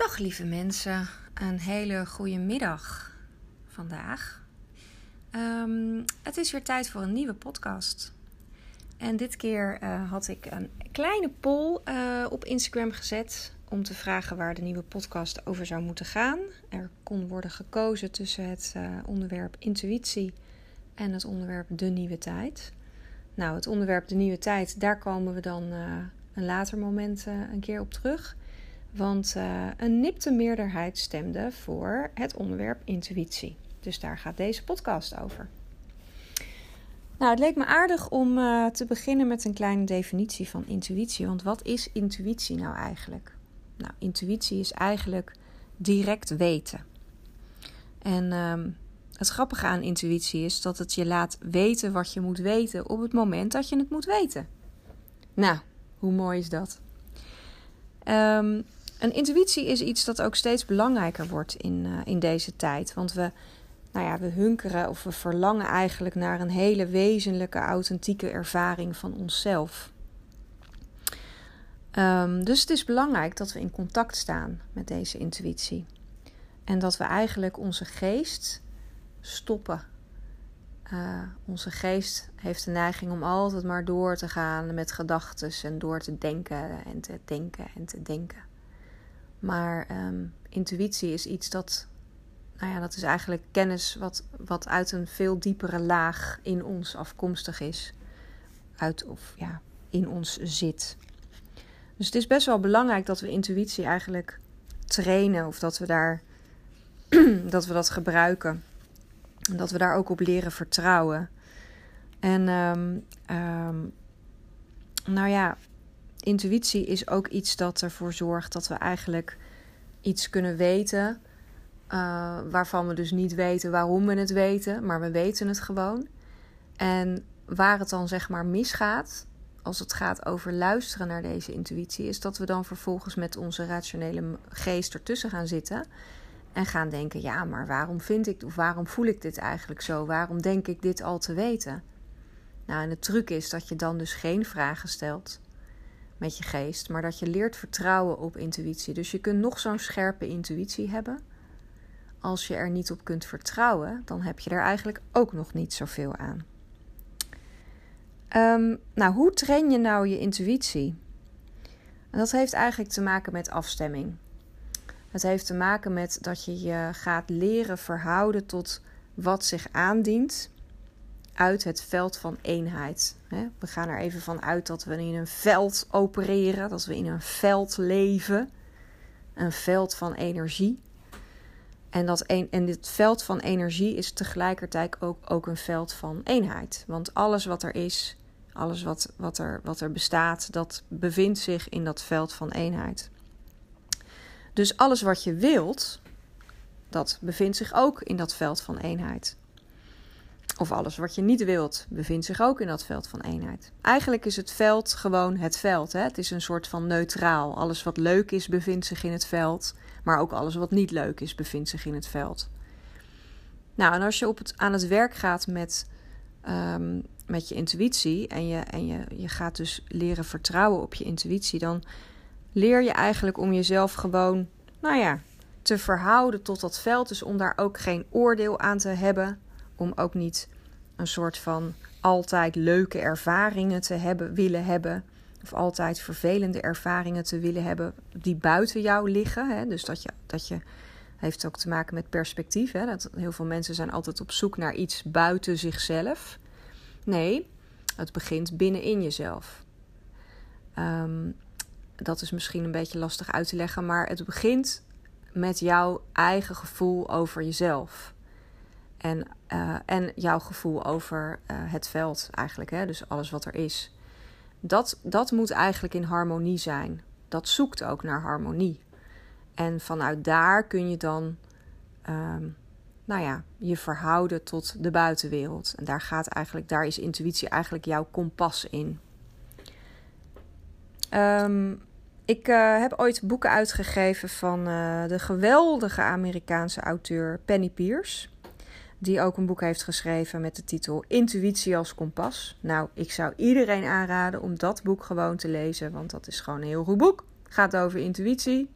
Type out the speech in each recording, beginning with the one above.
Dag lieve mensen, een hele goede middag vandaag. Ehm, het is weer tijd voor een nieuwe podcast. En dit keer uh, had ik een kleine poll uh, op Instagram gezet om te vragen waar de nieuwe podcast over zou moeten gaan. Er kon worden gekozen tussen het uh, onderwerp intuïtie en het onderwerp de nieuwe tijd. Nou, het onderwerp de nieuwe tijd, daar komen we dan een later moment een keer op terug. Want uh, een nipte meerderheid stemde voor het onderwerp intuïtie. Dus daar gaat deze podcast over. Nou, het leek me aardig om uh, te beginnen met een kleine definitie van intuïtie. Want wat is intuïtie nou eigenlijk? Nou, intuïtie is eigenlijk direct weten. En um, het grappige aan intuïtie is dat het je laat weten wat je moet weten op het moment dat je het moet weten. Nou, hoe mooi is dat? Um, een intuïtie is iets dat ook steeds belangrijker wordt in, uh, in deze tijd. Want we, nou ja, we hunkeren of we verlangen eigenlijk naar een hele wezenlijke, authentieke ervaring van onszelf. Um, dus het is belangrijk dat we in contact staan met deze intuïtie. En dat we eigenlijk onze geest stoppen. Uh, onze geest heeft de neiging om altijd maar door te gaan met gedachten en door te denken en te denken en te denken. Maar um, intuïtie is iets dat, nou ja, dat is eigenlijk kennis wat, wat uit een veel diepere laag in ons afkomstig is. Uit of ja, in ons zit. Dus het is best wel belangrijk dat we intuïtie eigenlijk trainen of dat we daar dat we dat gebruiken. En dat we daar ook op leren vertrouwen. En um, um, nou ja, intuïtie is ook iets dat ervoor zorgt dat we eigenlijk iets kunnen weten. Uh, waarvan we dus niet weten waarom we het weten, maar we weten het gewoon. En waar het dan zeg maar misgaat, als het gaat over luisteren naar deze intuïtie, is dat we dan vervolgens met onze rationele geest ertussen gaan zitten en gaan denken: ja, maar waarom vind ik of waarom voel ik dit eigenlijk zo? Waarom denk ik dit al te weten? Nou, en de truc is dat je dan dus geen vragen stelt, met je geest, maar dat je leert vertrouwen op intuïtie. Dus je kunt nog zo'n scherpe intuïtie hebben. Als je er niet op kunt vertrouwen, dan heb je er eigenlijk ook nog niet zoveel aan. Um, nou, hoe train je nou je intuïtie? Dat heeft eigenlijk te maken met afstemming. Het heeft te maken met dat je je gaat leren verhouden tot wat zich aandient uit het veld van eenheid. We gaan er even van uit dat we in een veld opereren, dat we in een veld leven, een veld van energie. En, dat een, en dit veld van energie is tegelijkertijd ook, ook een veld van eenheid. Want alles wat er is, alles wat, wat, er, wat er bestaat, dat bevindt zich in dat veld van eenheid. Dus alles wat je wilt, dat bevindt zich ook in dat veld van eenheid. Of alles wat je niet wilt, bevindt zich ook in dat veld van eenheid. Eigenlijk is het veld gewoon het veld. Hè? Het is een soort van neutraal. Alles wat leuk is, bevindt zich in het veld. Maar ook alles wat niet leuk is, bevindt zich in het veld. Nou, en als je op het, aan het werk gaat met, um, met je intuïtie en, je, en je, je gaat dus leren vertrouwen op je intuïtie, dan leer je eigenlijk om jezelf gewoon, nou ja, te verhouden tot dat veld. Dus om daar ook geen oordeel aan te hebben om ook niet een soort van altijd leuke ervaringen te hebben, willen hebben. Of altijd vervelende ervaringen te willen hebben die buiten jou liggen. Hè? Dus dat je, dat je heeft ook te maken met perspectief. Hè? Dat heel veel mensen zijn altijd op zoek naar iets buiten zichzelf. Nee, het begint binnenin jezelf. Um, dat is misschien een beetje lastig uit te leggen, maar het begint met jouw eigen gevoel over jezelf. En, uh, en jouw gevoel over uh, het veld eigenlijk, hè? dus alles wat er is. Dat, dat moet eigenlijk in harmonie zijn. Dat zoekt ook naar harmonie. En vanuit daar kun je dan, um, nou ja, je verhouden tot de buitenwereld. En daar gaat eigenlijk, daar is intuïtie eigenlijk jouw kompas in. Um, ik uh, heb ooit boeken uitgegeven van de geweldige Amerikaanse auteur Penny Pierce die ook een boek heeft geschreven met de titel Intuïtie als kompas. Nou, ik zou iedereen aanraden om dat boek gewoon te lezen, want dat is gewoon een heel goed boek. Gaat over intuïtie.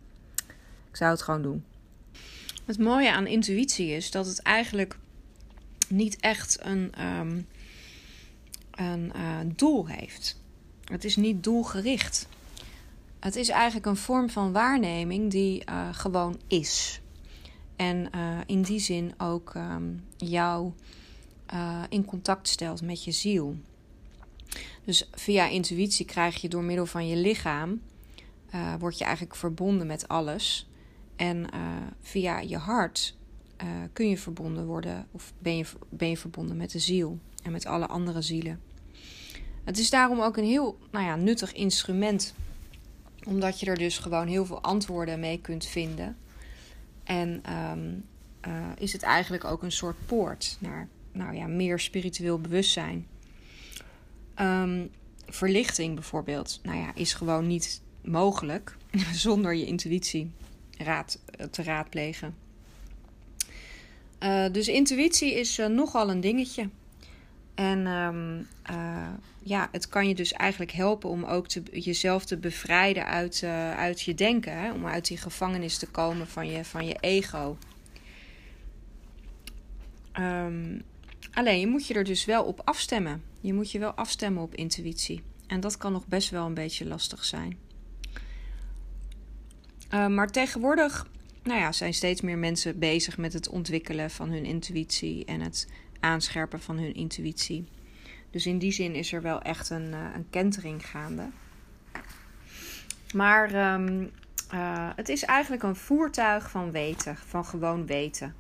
Ik zou het gewoon doen. Het mooie aan intuïtie is dat het eigenlijk niet echt een, ehm, een uh, doel heeft. Het is niet doelgericht. Het is eigenlijk een vorm van waarneming die uh, gewoon is. En uh, in die zin ook um, jou in contact stelt met je ziel. Dus via intuïtie krijg je door middel van je lichaam, uh, word je eigenlijk verbonden met alles. En via je hart kun je verbonden worden, of ben je, ben je verbonden met de ziel en met alle andere zielen. Het is daarom ook een heel nou ja, nuttig instrument, omdat je er dus gewoon heel veel antwoorden mee kunt vinden. En um, is het eigenlijk ook een soort poort naar nou ja, meer spiritueel bewustzijn. Um, verlichting bijvoorbeeld, nou ja, is gewoon niet mogelijk zonder je intuïtie raad, eh, te raadplegen. Uh, dus intuïtie is nogal een dingetje. En um, uh, ja, het kan je dus eigenlijk helpen om ook jezelf te bevrijden uit, uit je denken. Om uit die gevangenis te komen van je, van je ego. Um, alleen je moet je er dus wel op afstemmen. Je moet je wel afstemmen op intuïtie. En dat kan nog best wel een beetje lastig zijn. Uh, maar tegenwoordig nou ja, zijn steeds meer mensen bezig met het ontwikkelen van hun intuïtie en het aanscherpen van hun intuïtie. Dus in die zin is er wel echt een, uh, een kentering gaande. Maar um, uh, het is eigenlijk een voertuig van weten, van gewoon weten.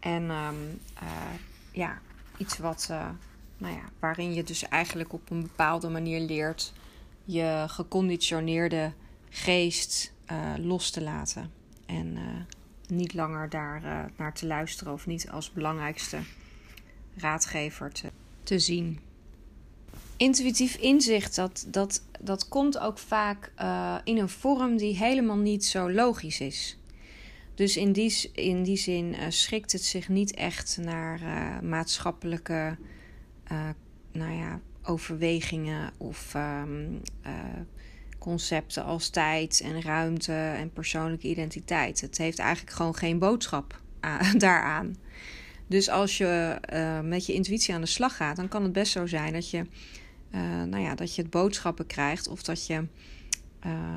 En um, ja, iets wat nou ja, waarin je dus eigenlijk op een bepaalde manier leert je geconditioneerde geest los te laten. En niet langer daar naar te luisteren of niet als belangrijkste raadgever te, te zien. Intuïtief inzicht, dat, dat, dat komt ook vaak in een vorm die helemaal niet zo logisch is. Dus in die, in die zin schikt het zich niet echt naar maatschappelijke uh, nou ja, overwegingen of uh, concepten als tijd en ruimte en persoonlijke identiteit. Het heeft eigenlijk gewoon geen boodschap daaraan. Dus als je uh, met je intuïtie aan de slag gaat, dan kan het best zo zijn dat je, nou ja, dat je het boodschappen krijgt of dat je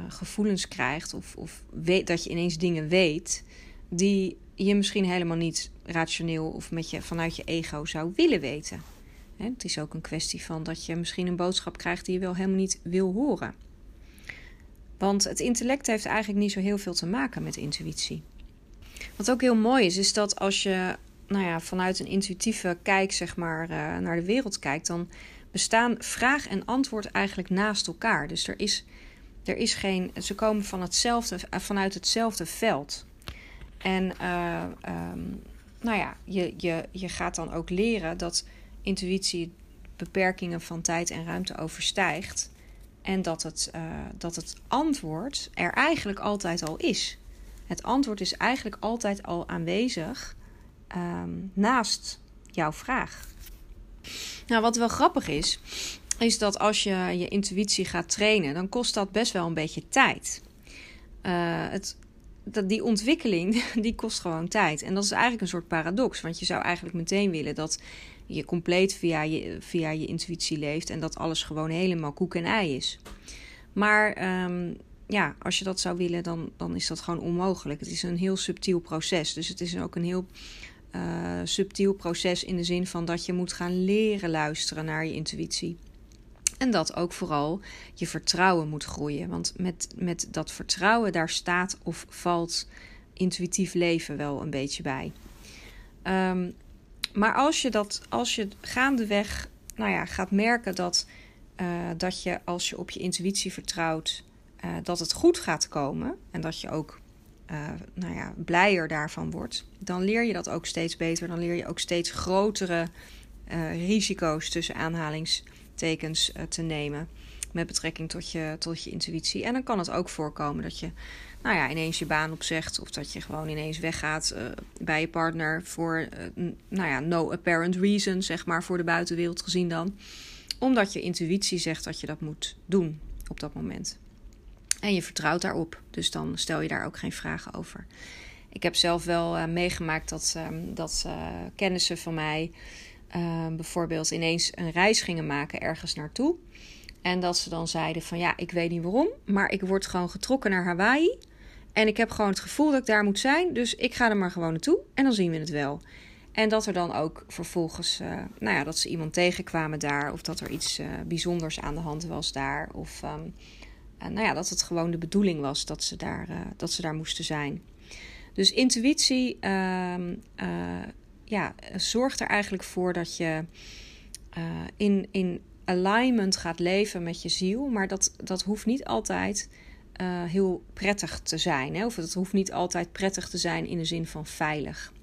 gevoelens krijgt of, of weet, dat je ineens dingen weet die je misschien helemaal niet rationeel of met je, vanuit je ego zou willen weten. Het is ook een kwestie van dat je misschien een boodschap krijgt die je wel helemaal niet wil horen. Want het intellect heeft eigenlijk niet zo heel veel te maken met intuïtie. Wat ook heel mooi is, is dat als je nou ja, vanuit een intuïtieve kijk zeg maar, uh, naar de wereld kijkt, dan bestaan vraag en antwoord eigenlijk naast elkaar. Dus er is, er is geen. Ze komen van hetzelfde, eh, vanuit hetzelfde veld. En uh, um, nou ja, je, je, je gaat dan ook leren dat intuïtie beperkingen van tijd en ruimte overstijgt. En dat het, dat het antwoord er eigenlijk altijd al is. Het antwoord is eigenlijk altijd al aanwezig um, naast jouw vraag. Nou, wat wel grappig is, is dat als je je intuïtie gaat trainen, dan kost dat best wel een beetje tijd. Uh, het, dat die ontwikkeling die kost gewoon tijd. En dat is eigenlijk een soort paradox. Want je zou eigenlijk meteen willen dat je compleet via je, via je intuïtie leeft en dat alles gewoon helemaal koek en ei is. Maar um, ja, als je dat zou willen, dan, dan is dat gewoon onmogelijk. Het is een heel subtiel proces. Dus het is ook een heel uh, subtiel proces in de zin van dat je moet gaan leren luisteren naar je intuïtie. En dat ook vooral je vertrouwen moet groeien. Want met, met dat vertrouwen, daar staat of valt intuïtief leven wel een beetje bij. Um, maar als je dat, als je gaandeweg, nou ja, gaat merken dat, uh, dat je als je op je intuïtie vertrouwt, uh, dat het goed gaat komen en dat je ook, uh, nou ja, blijer daarvan wordt, dan leer je dat ook steeds beter. Dan leer je ook steeds grotere risico's tussen aanhalingstekens te nemen met betrekking tot je, tot je intuïtie. En dan kan het ook voorkomen dat je nou ja, ineens je baan opzegt. Of dat je gewoon ineens weggaat bij je partner voor, nou ja, no apparent reason, zeg maar, voor de buitenwereld gezien dan. Omdat je intuïtie zegt dat je dat moet doen op dat moment. En je vertrouwt daarop. Dus dan stel je daar ook geen vragen over. Ik heb zelf wel uh, meegemaakt dat, uh, dat uh, kennissen van mij ehm, bijvoorbeeld ineens een reis gingen maken ergens naartoe. En dat ze dan zeiden van ja, ik weet niet waarom, maar ik word gewoon getrokken naar Hawaii. En ik heb gewoon het gevoel dat ik daar moet zijn, dus ik ga er maar gewoon naartoe en dan zien we het wel. En dat er dan ook vervolgens, uh, nou ja, dat ze iemand tegenkwamen daar. Of dat er iets uh, bijzonders aan de hand was daar. Of uh, nou ja, dat het gewoon de bedoeling was dat ze daar, dat ze daar moesten zijn. Dus intuïtie ehm, ja, zorgt er eigenlijk voor dat je in, in alignment gaat leven met je ziel. Maar dat, dat hoeft niet altijd heel prettig te zijn. Hè? Of het hoeft niet altijd prettig te zijn in de zin van veilig.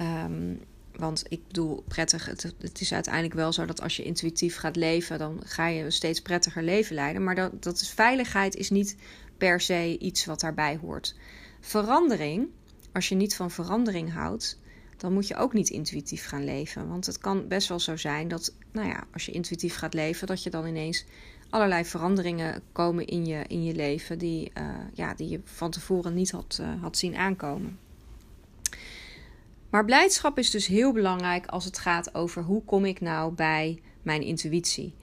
Um, want ik bedoel, prettig, het, is uiteindelijk wel zo dat als je intuïtief gaat leven, dan ga je een steeds prettiger leven leiden. Maar dat, dat is, veiligheid is niet per se iets wat daarbij hoort. Verandering, als je niet van verandering houdt, dan moet je ook niet intuïtief gaan leven. Want het kan best wel zo zijn dat, nou ja, als je intuïtief gaat leven, dat je dan ineens allerlei veranderingen komen in je, in je leven die, uh, ja, die je van tevoren niet had, uh, had zien aankomen. Maar blijdschap is dus heel belangrijk als het gaat over hoe kom ik nou bij mijn intuïtie.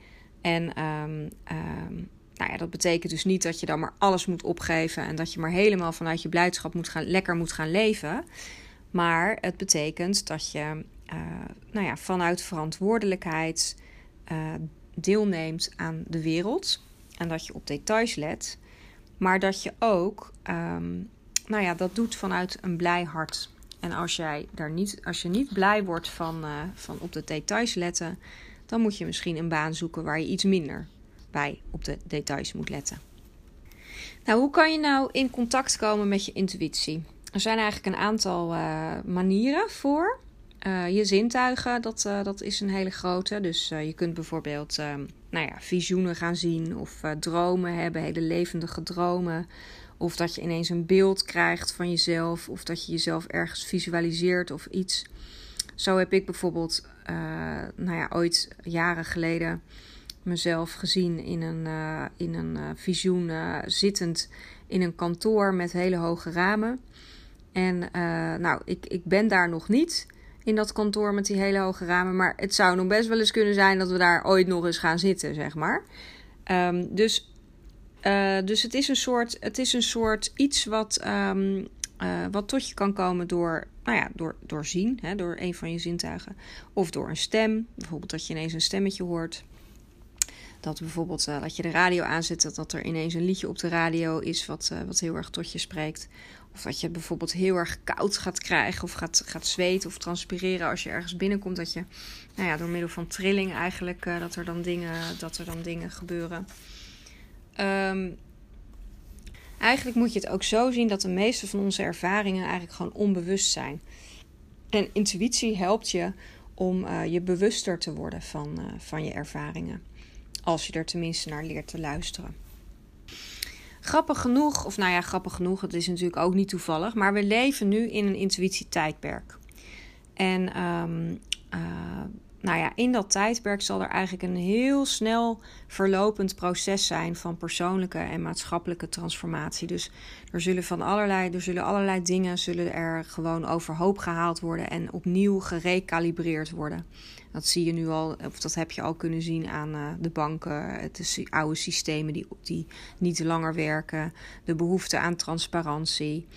En um, um, nou ja, dat betekent dus niet dat je dan maar alles moet opgeven en dat je maar helemaal vanuit je blijdschap moet gaan, lekker moet gaan leven. Maar het betekent dat je uh, nou ja, vanuit verantwoordelijkheid uh, deelneemt aan de wereld en dat je op details let. Maar dat je ook, um, nou ja, dat doet vanuit een blij hart. En als, jij daar niet, als je niet blij wordt van, uh, van op de details letten, dan moet je misschien een baan zoeken waar je iets minder bij op de details moet letten. Nou, hoe kan je nou in contact komen met je intuïtie? Er zijn eigenlijk een aantal uh, manieren voor. Uh, je zintuigen, dat, dat is een hele grote. Dus je kunt bijvoorbeeld nou ja, visioenen gaan zien of dromen hebben, hele levendige dromen. Of dat je ineens een beeld krijgt van jezelf. Of dat je jezelf ergens visualiseert of iets. Zo heb ik bijvoorbeeld, uh, nou ja, ooit jaren geleden mezelf gezien in een, uh, in een uh, visioen zittend in een kantoor met hele hoge ramen. En nou, ik, ik ben daar nog niet in dat kantoor met die hele hoge ramen. Maar het zou nog best wel eens kunnen zijn dat we daar ooit nog eens gaan zitten, zeg maar. Um, dus uh, dus het is een soort, het is een soort iets wat, um, uh, wat tot je kan komen door, nou ja, door, door zien, hè, door een van je zintuigen. Of door een stem, bijvoorbeeld dat je ineens een stemmetje hoort. Dat bijvoorbeeld uh, dat je de radio aanzet, dat, dat er ineens een liedje op de radio is wat, wat heel erg tot je spreekt. Of dat je bijvoorbeeld heel erg koud gaat krijgen of gaat, gaat zweten of transpireren als je ergens binnenkomt. Dat je nou ja, door middel van trilling eigenlijk dat, er dan dingen, dat er dan dingen gebeuren. Um, eigenlijk moet je het ook zo zien dat de meeste van onze ervaringen eigenlijk gewoon onbewust zijn. En intuïtie helpt je om uh, je bewuster te worden van, uh, van je ervaringen. Als je er tenminste naar leert te luisteren. Grappig genoeg, of nou ja, grappig genoeg, het is natuurlijk ook niet toevallig, maar we leven nu in een intuïtietijdperk. En um, uh, nou ja, in dat tijdperk zal er eigenlijk een heel snel verlopend proces zijn van persoonlijke en maatschappelijke transformatie. Dus er zullen van allerlei, er zullen allerlei dingen zullen er gewoon overhoop gehaald worden en opnieuw gerecalibreerd worden. Dat zie je nu al, of dat heb je al kunnen zien aan uh, de banken, het oude systemen die, die niet langer werken, de behoefte aan transparantie.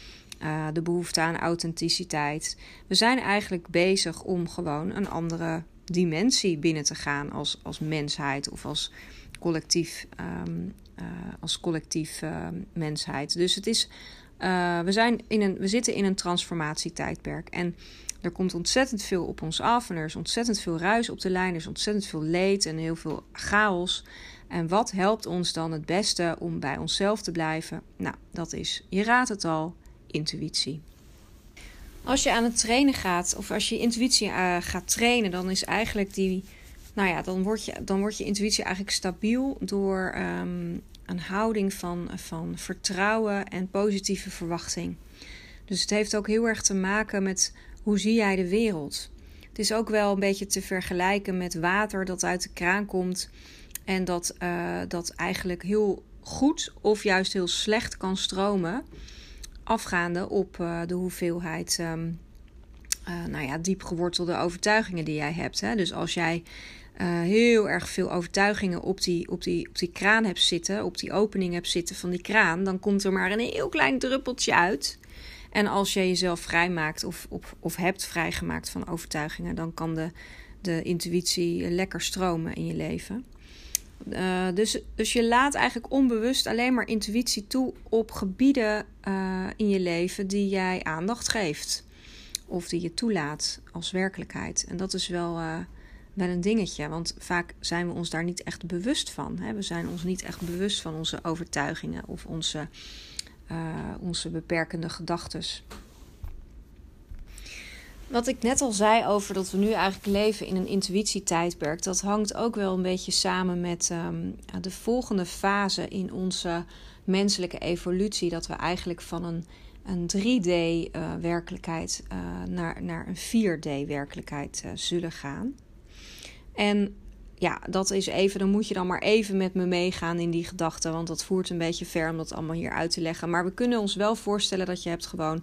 Uh, de behoefte aan authenticiteit. We zijn eigenlijk bezig om gewoon een andere dimensie binnen te gaan als, als mensheid of als collectief, um, uh, als collectief uh, mensheid. Dus het is, uh, we, zijn in een, we zitten in een transformatietijdperk. En er komt ontzettend veel op ons af. En er is ontzettend veel ruis op de lijn. Er is ontzettend veel leed en heel veel chaos. En wat helpt ons dan het beste om bij onszelf te blijven? Nou, dat is, je raadt het al, intuïtie. Als je aan het trainen gaat, of als je intuïtie uh, gaat trainen, dan is eigenlijk die. Nou ja, dan wordt je, dan je intuïtie eigenlijk stabiel door um, een houding van, van vertrouwen en positieve verwachting. Dus het heeft ook heel erg te maken met hoe zie jij de wereld. Het is ook wel een beetje te vergelijken met water dat uit de kraan komt en dat, uh, dat eigenlijk heel goed of juist heel slecht kan stromen, afgaande op de hoeveelheid um, nou ja, diep gewortelde overtuigingen die jij hebt. Hè? Dus als jij heel erg veel overtuigingen op die, op, die, op die kraan hebt zitten, op die opening hebt zitten van die kraan, dan komt er maar een heel klein druppeltje uit. En als je jezelf vrijmaakt of, of, of hebt vrijgemaakt van overtuigingen, dan kan de, de intuïtie lekker stromen in je leven. Uh, dus, dus je laat eigenlijk onbewust alleen maar intuïtie toe op gebieden uh, in je leven die jij aandacht geeft. Of die je toelaat als werkelijkheid. En dat is wel, uh, wel een dingetje, want vaak zijn we ons daar niet echt bewust van. Hè? We zijn ons niet echt bewust van onze overtuigingen of onze onze beperkende gedachten. Wat ik net al zei over dat we nu eigenlijk leven in een intuïtietijdperk, dat hangt ook wel een beetje samen met um, de volgende fase in onze menselijke evolutie. Dat we eigenlijk van een, een 3D-werkelijkheid uh, uh, naar, naar een 4D-werkelijkheid zullen gaan. En ja, dat is even, dan moet je dan maar even met me meegaan in die gedachten. Want dat voert een beetje ver om dat allemaal hier uit te leggen. Maar we kunnen ons wel voorstellen dat je hebt gewoon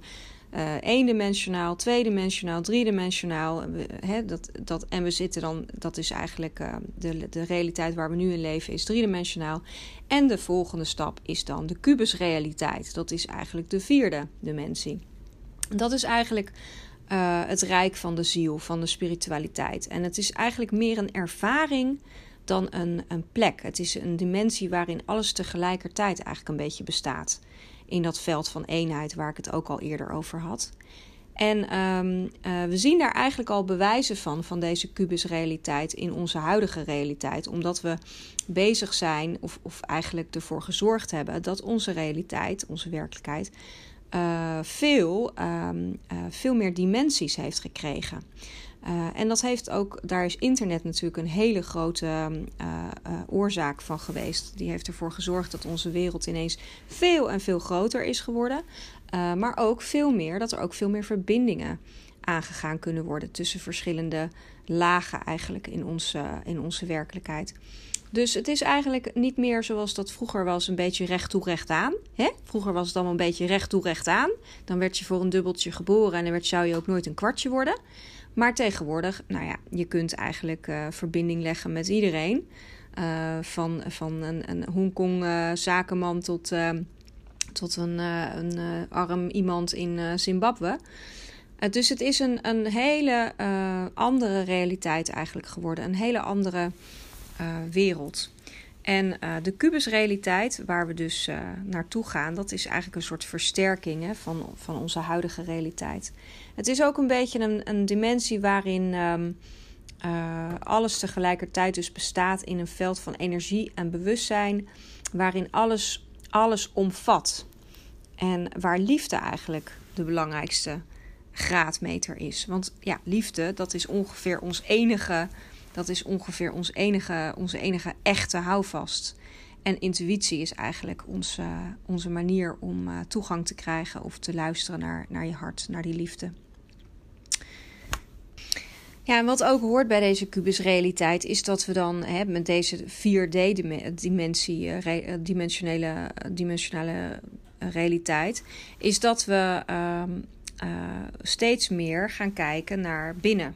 uh, eendimensionaal, tweedimensionaal, driedimensionaal. Hè, dat, dat, en we zitten dan, dat is eigenlijk uh, de, de realiteit waar we nu in leven, is driedimensionaal. En de volgende stap is dan de kubusrealiteit. Dat is eigenlijk de vierde dimensie. Dat is eigenlijk uh, het rijk van de ziel, van de spiritualiteit. En het is eigenlijk meer een ervaring dan een, een plek. Het is een dimensie waarin alles tegelijkertijd eigenlijk een beetje bestaat. In dat veld van eenheid waar ik het ook al eerder over had. En um, uh, we zien daar eigenlijk al bewijzen van, van deze kubusrealiteit in onze huidige realiteit. Omdat we bezig zijn, of, of eigenlijk ervoor gezorgd hebben, dat onze realiteit, onze werkelijkheid, uh, veel, um, uh, veel meer dimensies heeft gekregen. Uh, en dat heeft ook, daar is internet natuurlijk een hele grote oorzaak van geweest. Die heeft ervoor gezorgd dat onze wereld ineens veel en veel groter is geworden. maar ook veel meer, dat er ook veel meer verbindingen aangegaan kunnen worden tussen verschillende lagen eigenlijk in onze, in onze werkelijkheid. Dus het is eigenlijk niet meer zoals dat vroeger was, een beetje recht toe recht aan. Hè? Vroeger was het allemaal een beetje recht toe recht aan. Dan werd je voor een dubbeltje geboren en dan werd, zou je ook nooit een kwartje worden. Maar tegenwoordig, nou ja, je kunt eigenlijk uh, verbinding leggen met iedereen. Uh, van, van een, een Hongkong uh, zakenman tot, tot een, een arm iemand in Zimbabwe. dus het is een, een hele andere realiteit eigenlijk geworden. Een hele andere wereld. En uh, de kubusrealiteit, waar we dus naartoe gaan, dat is eigenlijk een soort versterking hè, van, van onze huidige realiteit. Het is ook een beetje een, een dimensie waarin um, alles tegelijkertijd dus bestaat in een veld van energie en bewustzijn, waarin alles, alles omvat. En waar liefde eigenlijk de belangrijkste graadmeter is. Want ja, liefde, dat is ongeveer ons enige dat is ongeveer ons enige, onze enige echte houvast. En intuïtie is eigenlijk onze, onze manier om uh, toegang te krijgen of te luisteren naar, naar je hart, naar die liefde. Ja, en wat ook hoort bij deze kubusrealiteit is dat we dan hè, met deze 4D-dimensie, uh, dimensionele, dimensionale realiteit, is dat we uh, steeds meer gaan kijken naar binnen.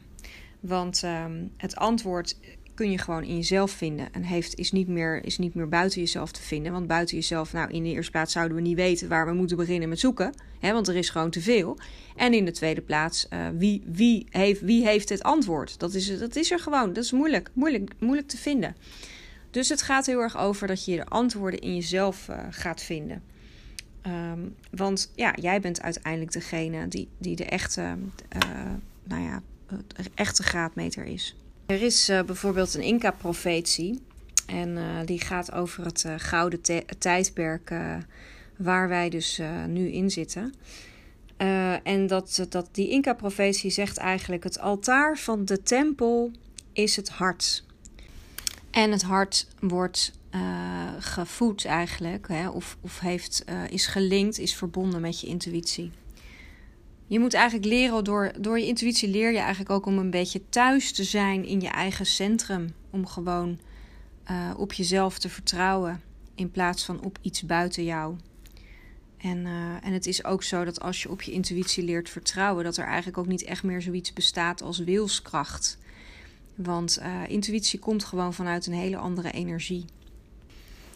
Want um, het antwoord kun je gewoon in jezelf vinden. En heeft, is, niet meer, is niet meer buiten jezelf te vinden. Want buiten jezelf, nou in de eerste plaats zouden we niet weten waar we moeten beginnen met zoeken. Hè, want er is gewoon te veel. En in de tweede plaats, uh, wie, wie, heeft, wie heeft het antwoord? Dat is, dat is er gewoon. Dat is moeilijk, moeilijk, moeilijk te vinden. Dus het gaat heel erg over dat je de antwoorden in jezelf uh, gaat vinden. Um, want ja, jij bent uiteindelijk degene die, die de echte, uh, nou ja, het echte graadmeter is. Er is uh, bijvoorbeeld een Inca-profetie. En uh, die gaat over het uh, gouden tijdperk waar wij dus nu in zitten. en dat, dat die Inca-profetie zegt eigenlijk: het altaar van de tempel is het hart. En het hart wordt gevoed eigenlijk, hè, of, of heeft, is gelinkt, is verbonden met je intuïtie. Je moet eigenlijk leren, door, door je intuïtie leer je eigenlijk ook om een beetje thuis te zijn in je eigen centrum. Om gewoon uh, op jezelf te vertrouwen. in plaats van op iets buiten jou. En, uh, en het is ook zo dat als je op je intuïtie leert vertrouwen, dat er eigenlijk ook niet echt meer zoiets bestaat als wilskracht. Want uh, intuïtie komt gewoon vanuit een hele andere energie.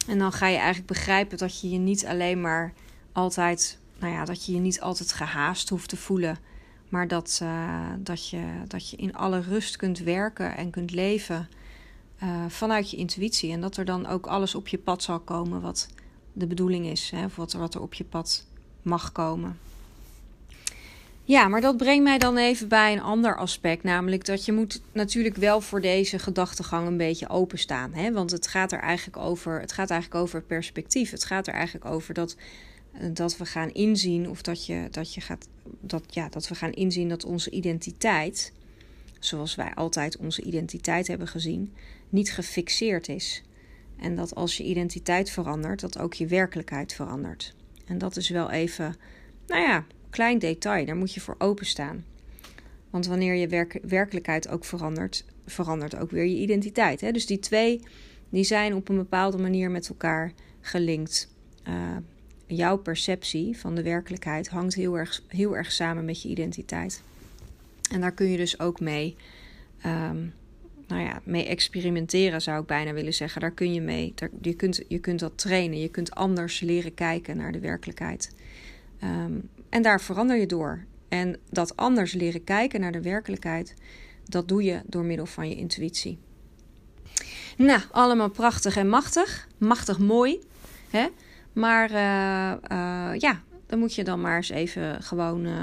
En dan ga je eigenlijk begrijpen dat je je niet alleen maar altijd, nou ja, dat je je niet altijd gehaast hoeft te voelen. Maar dat, uh, dat, je, dat je in alle rust kunt werken en kunt leven uh, vanuit je intuïtie. En dat er dan ook alles op je pad zal komen wat de bedoeling is. Hè, of wat er, wat er op je pad mag komen. Ja, maar dat brengt mij dan even bij een ander aspect. Namelijk dat je moet natuurlijk wel voor deze gedachtegang een beetje openstaan. Hè? Want het gaat er eigenlijk over. Het gaat eigenlijk over perspectief. Het gaat er eigenlijk over dat, dat we gaan inzien. Of dat je dat je gaat. Dat, ja, dat we gaan inzien dat onze identiteit. Zoals wij altijd onze identiteit hebben gezien. Niet gefixeerd is. En dat als je identiteit verandert, dat ook je werkelijkheid verandert. En dat is wel even. Nou ja, klein detail, daar moet je voor openstaan. Want wanneer je werk werkelijkheid ook verandert, verandert ook weer je identiteit. Hè? Dus die twee die zijn op een bepaalde manier met elkaar gelinkt. Uh, jouw perceptie van de werkelijkheid hangt heel erg, heel erg samen met je identiteit. En daar kun je dus ook mee, um, nou ja, mee experimenteren, zou ik bijna willen zeggen. Daar kun je mee. Daar, je, kunt, je kunt dat trainen. Je kunt anders leren kijken naar de werkelijkheid. Um, en daar verander je door. En dat anders leren kijken naar de werkelijkheid, dat doe je door middel van je intuïtie. Nou, allemaal prachtig en machtig. Machtig mooi. Hè? Maar uh, uh, ja, dan moet je dan maar eens even gewoon. Uh,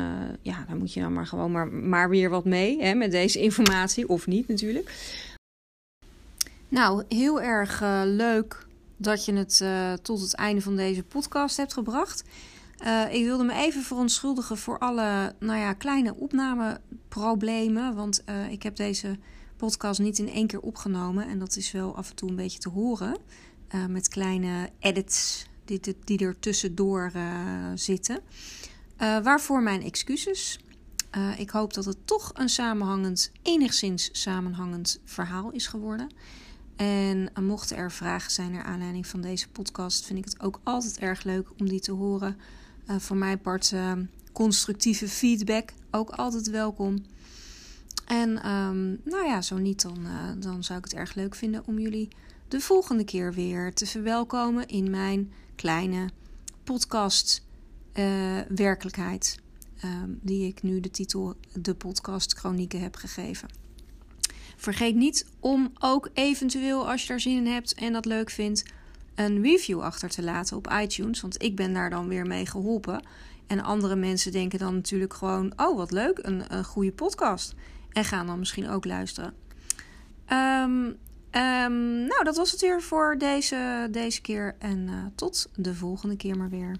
ja, dan moet je dan maar gewoon maar, maar weer wat mee hè, met deze informatie. Of niet natuurlijk. Nou, heel erg leuk dat je het tot het einde van deze podcast hebt gebracht. Ik wilde me even verontschuldigen voor alle nou ja, kleine opnameproblemen. Want ik heb deze podcast niet in één keer opgenomen. En dat is wel af en toe een beetje te horen. Met kleine edits die, die er tussendoor zitten. waarvoor mijn excuses. ik hoop dat het toch een samenhangend, enigszins samenhangend verhaal is geworden. En mochten er vragen zijn naar aanleiding van deze podcast, vind ik het ook altijd erg leuk om die te horen. Uh, voor mijn part constructieve feedback ook altijd welkom. En um, nou ja, zo niet, dan, dan zou ik het erg leuk vinden om jullie de volgende keer weer te verwelkomen in mijn kleine podcast werkelijkheid. Um, die ik nu de titel De Podcast Chronieken heb gegeven. Vergeet niet om ook eventueel, als je daar zin in hebt en dat leuk vindt, een review achter te laten op iTunes. Want ik ben daar dan weer mee geholpen. En andere mensen denken dan natuurlijk gewoon: oh, wat leuk, een, een goede podcast. En gaan dan misschien ook luisteren. Um, um, nou, dat was het weer voor deze, deze keer. En uh, tot de volgende keer maar weer.